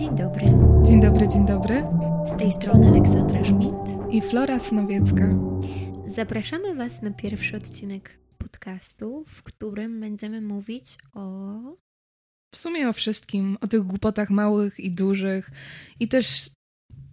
Dzień dobry. Dzień dobry, dzień dobry. Z tej strony Aleksandra Schmidt i Flora Snowiecka. Zapraszamy Was na pierwszy odcinek podcastu, w którym będziemy mówić o. W sumie o wszystkim, o tych głupotach małych i dużych i też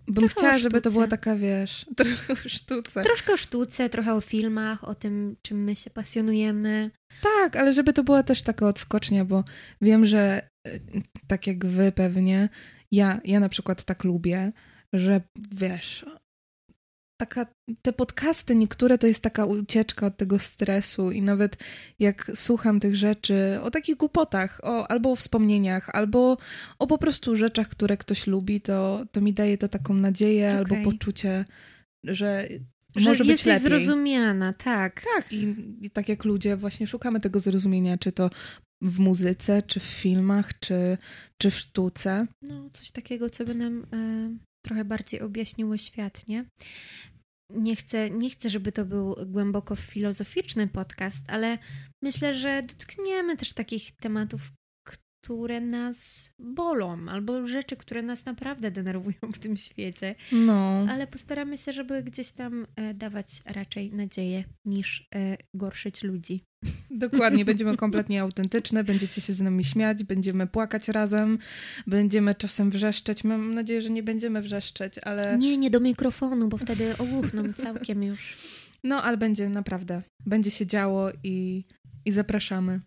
bym Trochę chciała, żeby to była taka, wiesz, trochę o sztuce. Troszkę o sztuce, trochę o filmach, o tym, czym my się pasjonujemy. Tak, ale żeby to była też taka odskocznia, bo wiem, że e, tak jak wy pewnie, ja, ja na przykład tak lubię, że wiesz, taka, te podcasty niektóre to jest taka ucieczka od tego stresu i nawet jak słucham tych rzeczy o takich głupotach, o, albo o wspomnieniach, albo o po prostu rzeczach, które ktoś lubi, to, to mi daje to taką nadzieję okay. albo poczucie, że że może być jesteś lepiej. zrozumiana, tak. Tak, i, i tak jak ludzie właśnie szukamy tego zrozumienia, czy to w muzyce, czy w filmach, czy, czy w sztuce. No, coś takiego, co by nam e, trochę bardziej objaśniło świat, nie? Nie chcę, nie chcę, żeby to był głęboko filozoficzny podcast, ale myślę, że dotkniemy też takich tematów, które nas bolą, albo rzeczy, które nas naprawdę denerwują w tym świecie. No. Ale postaramy się, żeby gdzieś tam e, dawać raczej nadzieję niż e, gorszyć ludzi. Dokładnie, będziemy kompletnie autentyczne, będziecie się z nami śmiać, będziemy płakać razem, będziemy czasem wrzeszczeć. Mam nadzieję, że nie będziemy wrzeszczeć, ale. Nie, nie do mikrofonu, bo wtedy obuchną całkiem już. No, ale będzie naprawdę. Będzie się działo i, i zapraszamy.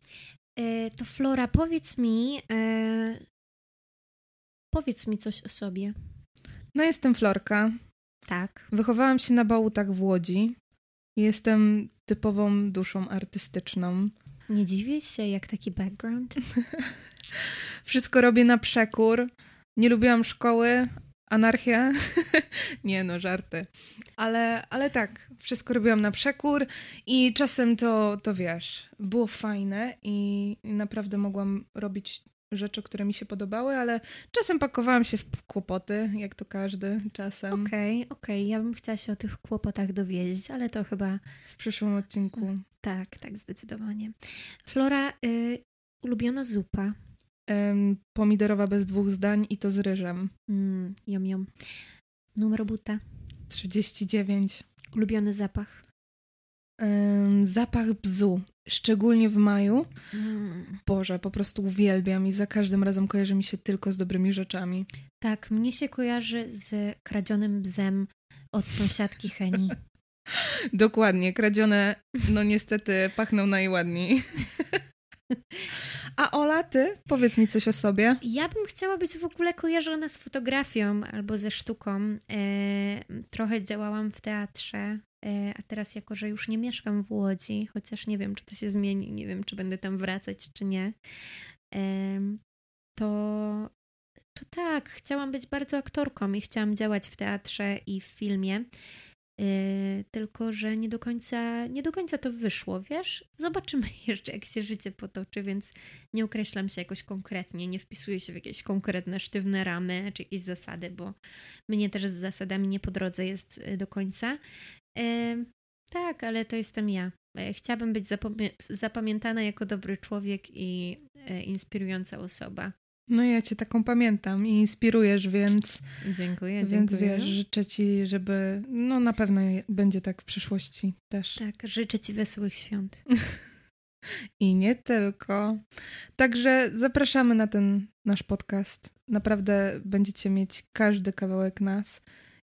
E, to Flora, powiedz mi, e, powiedz mi coś o sobie. No, jestem Florka. Tak. Wychowałam się na Bałutach w Łodzi. Jestem typową duszą artystyczną. Nie dziwię się, jak taki background. Wszystko robię na przekór. Nie lubiłam szkoły, anarchia. nie no, żarty. Ale, ale tak, wszystko robiłam na przekór i czasem to, to wiesz, było fajne i, naprawdę mogłam robić rzeczy, które mi się podobały, ale czasem pakowałam się w kłopoty, jak to każdy czasem. Okej, okay, okej, okay. ja bym chciała się o tych kłopotach dowiedzieć, ale to chyba... W przyszłym odcinku. Tak, tak, zdecydowanie. Flora, y, ulubiona zupa? pomidorowa bez dwóch zdań i to z ryżem. Mm, yum, yum. Numer buta? 39. Ulubiony zapach? Um, zapach bzu, szczególnie w maju. Mm. Boże, po prostu uwielbiam i za każdym razem kojarzy mi się tylko z dobrymi rzeczami. Tak, mnie się kojarzy z kradzionym bzem od sąsiadki Heni. Dokładnie, kradzione, no niestety pachną najładniej. A Ola, ty? Powiedz mi coś o sobie. Ja bym chciała być w ogóle kojarzona z fotografią albo ze sztuką. E, trochę działałam w teatrze, e, a teraz jako, że już nie mieszkam w Łodzi, chociaż nie wiem, czy to się zmieni, nie wiem, czy będę tam wracać, czy nie, e, to, to tak, chciałam być bardzo aktorką i chciałam działać w teatrze i w filmie. Yy, tylko, że nie do, końca, nie do końca to wyszło, wiesz? Zobaczymy jeszcze, jak się życie potoczy, więc nie określam się jakoś konkretnie, nie wpisuję się w jakieś konkretne, sztywne ramy czy jakieś zasady, bo mnie też z zasadami nie po drodze jest y, do końca. Yy, tak, ale to jestem ja. Chciałabym być zapamiętana jako dobry człowiek i inspirująca osoba. No ja cię taką pamiętam i inspirujesz, więc... Dziękuję, Więc dziękuję. wiesz, życzę ci, żeby... No na pewno będzie tak w przyszłości też. Tak, życzę ci wesołych świąt. I nie tylko. Także zapraszamy na ten nasz podcast. Naprawdę będziecie mieć każdy kawałek nas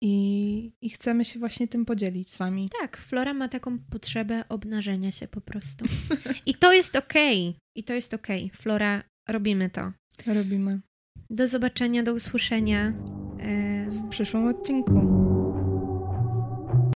i, i chcemy się właśnie tym podzielić z wami. Tak, Flora ma taką potrzebę obnażenia się po prostu. I to jest okej. Okay. I to jest okej. Okay. Flora, robimy to. Robimy. Do zobaczenia, do usłyszenia e, w przyszłym odcinku.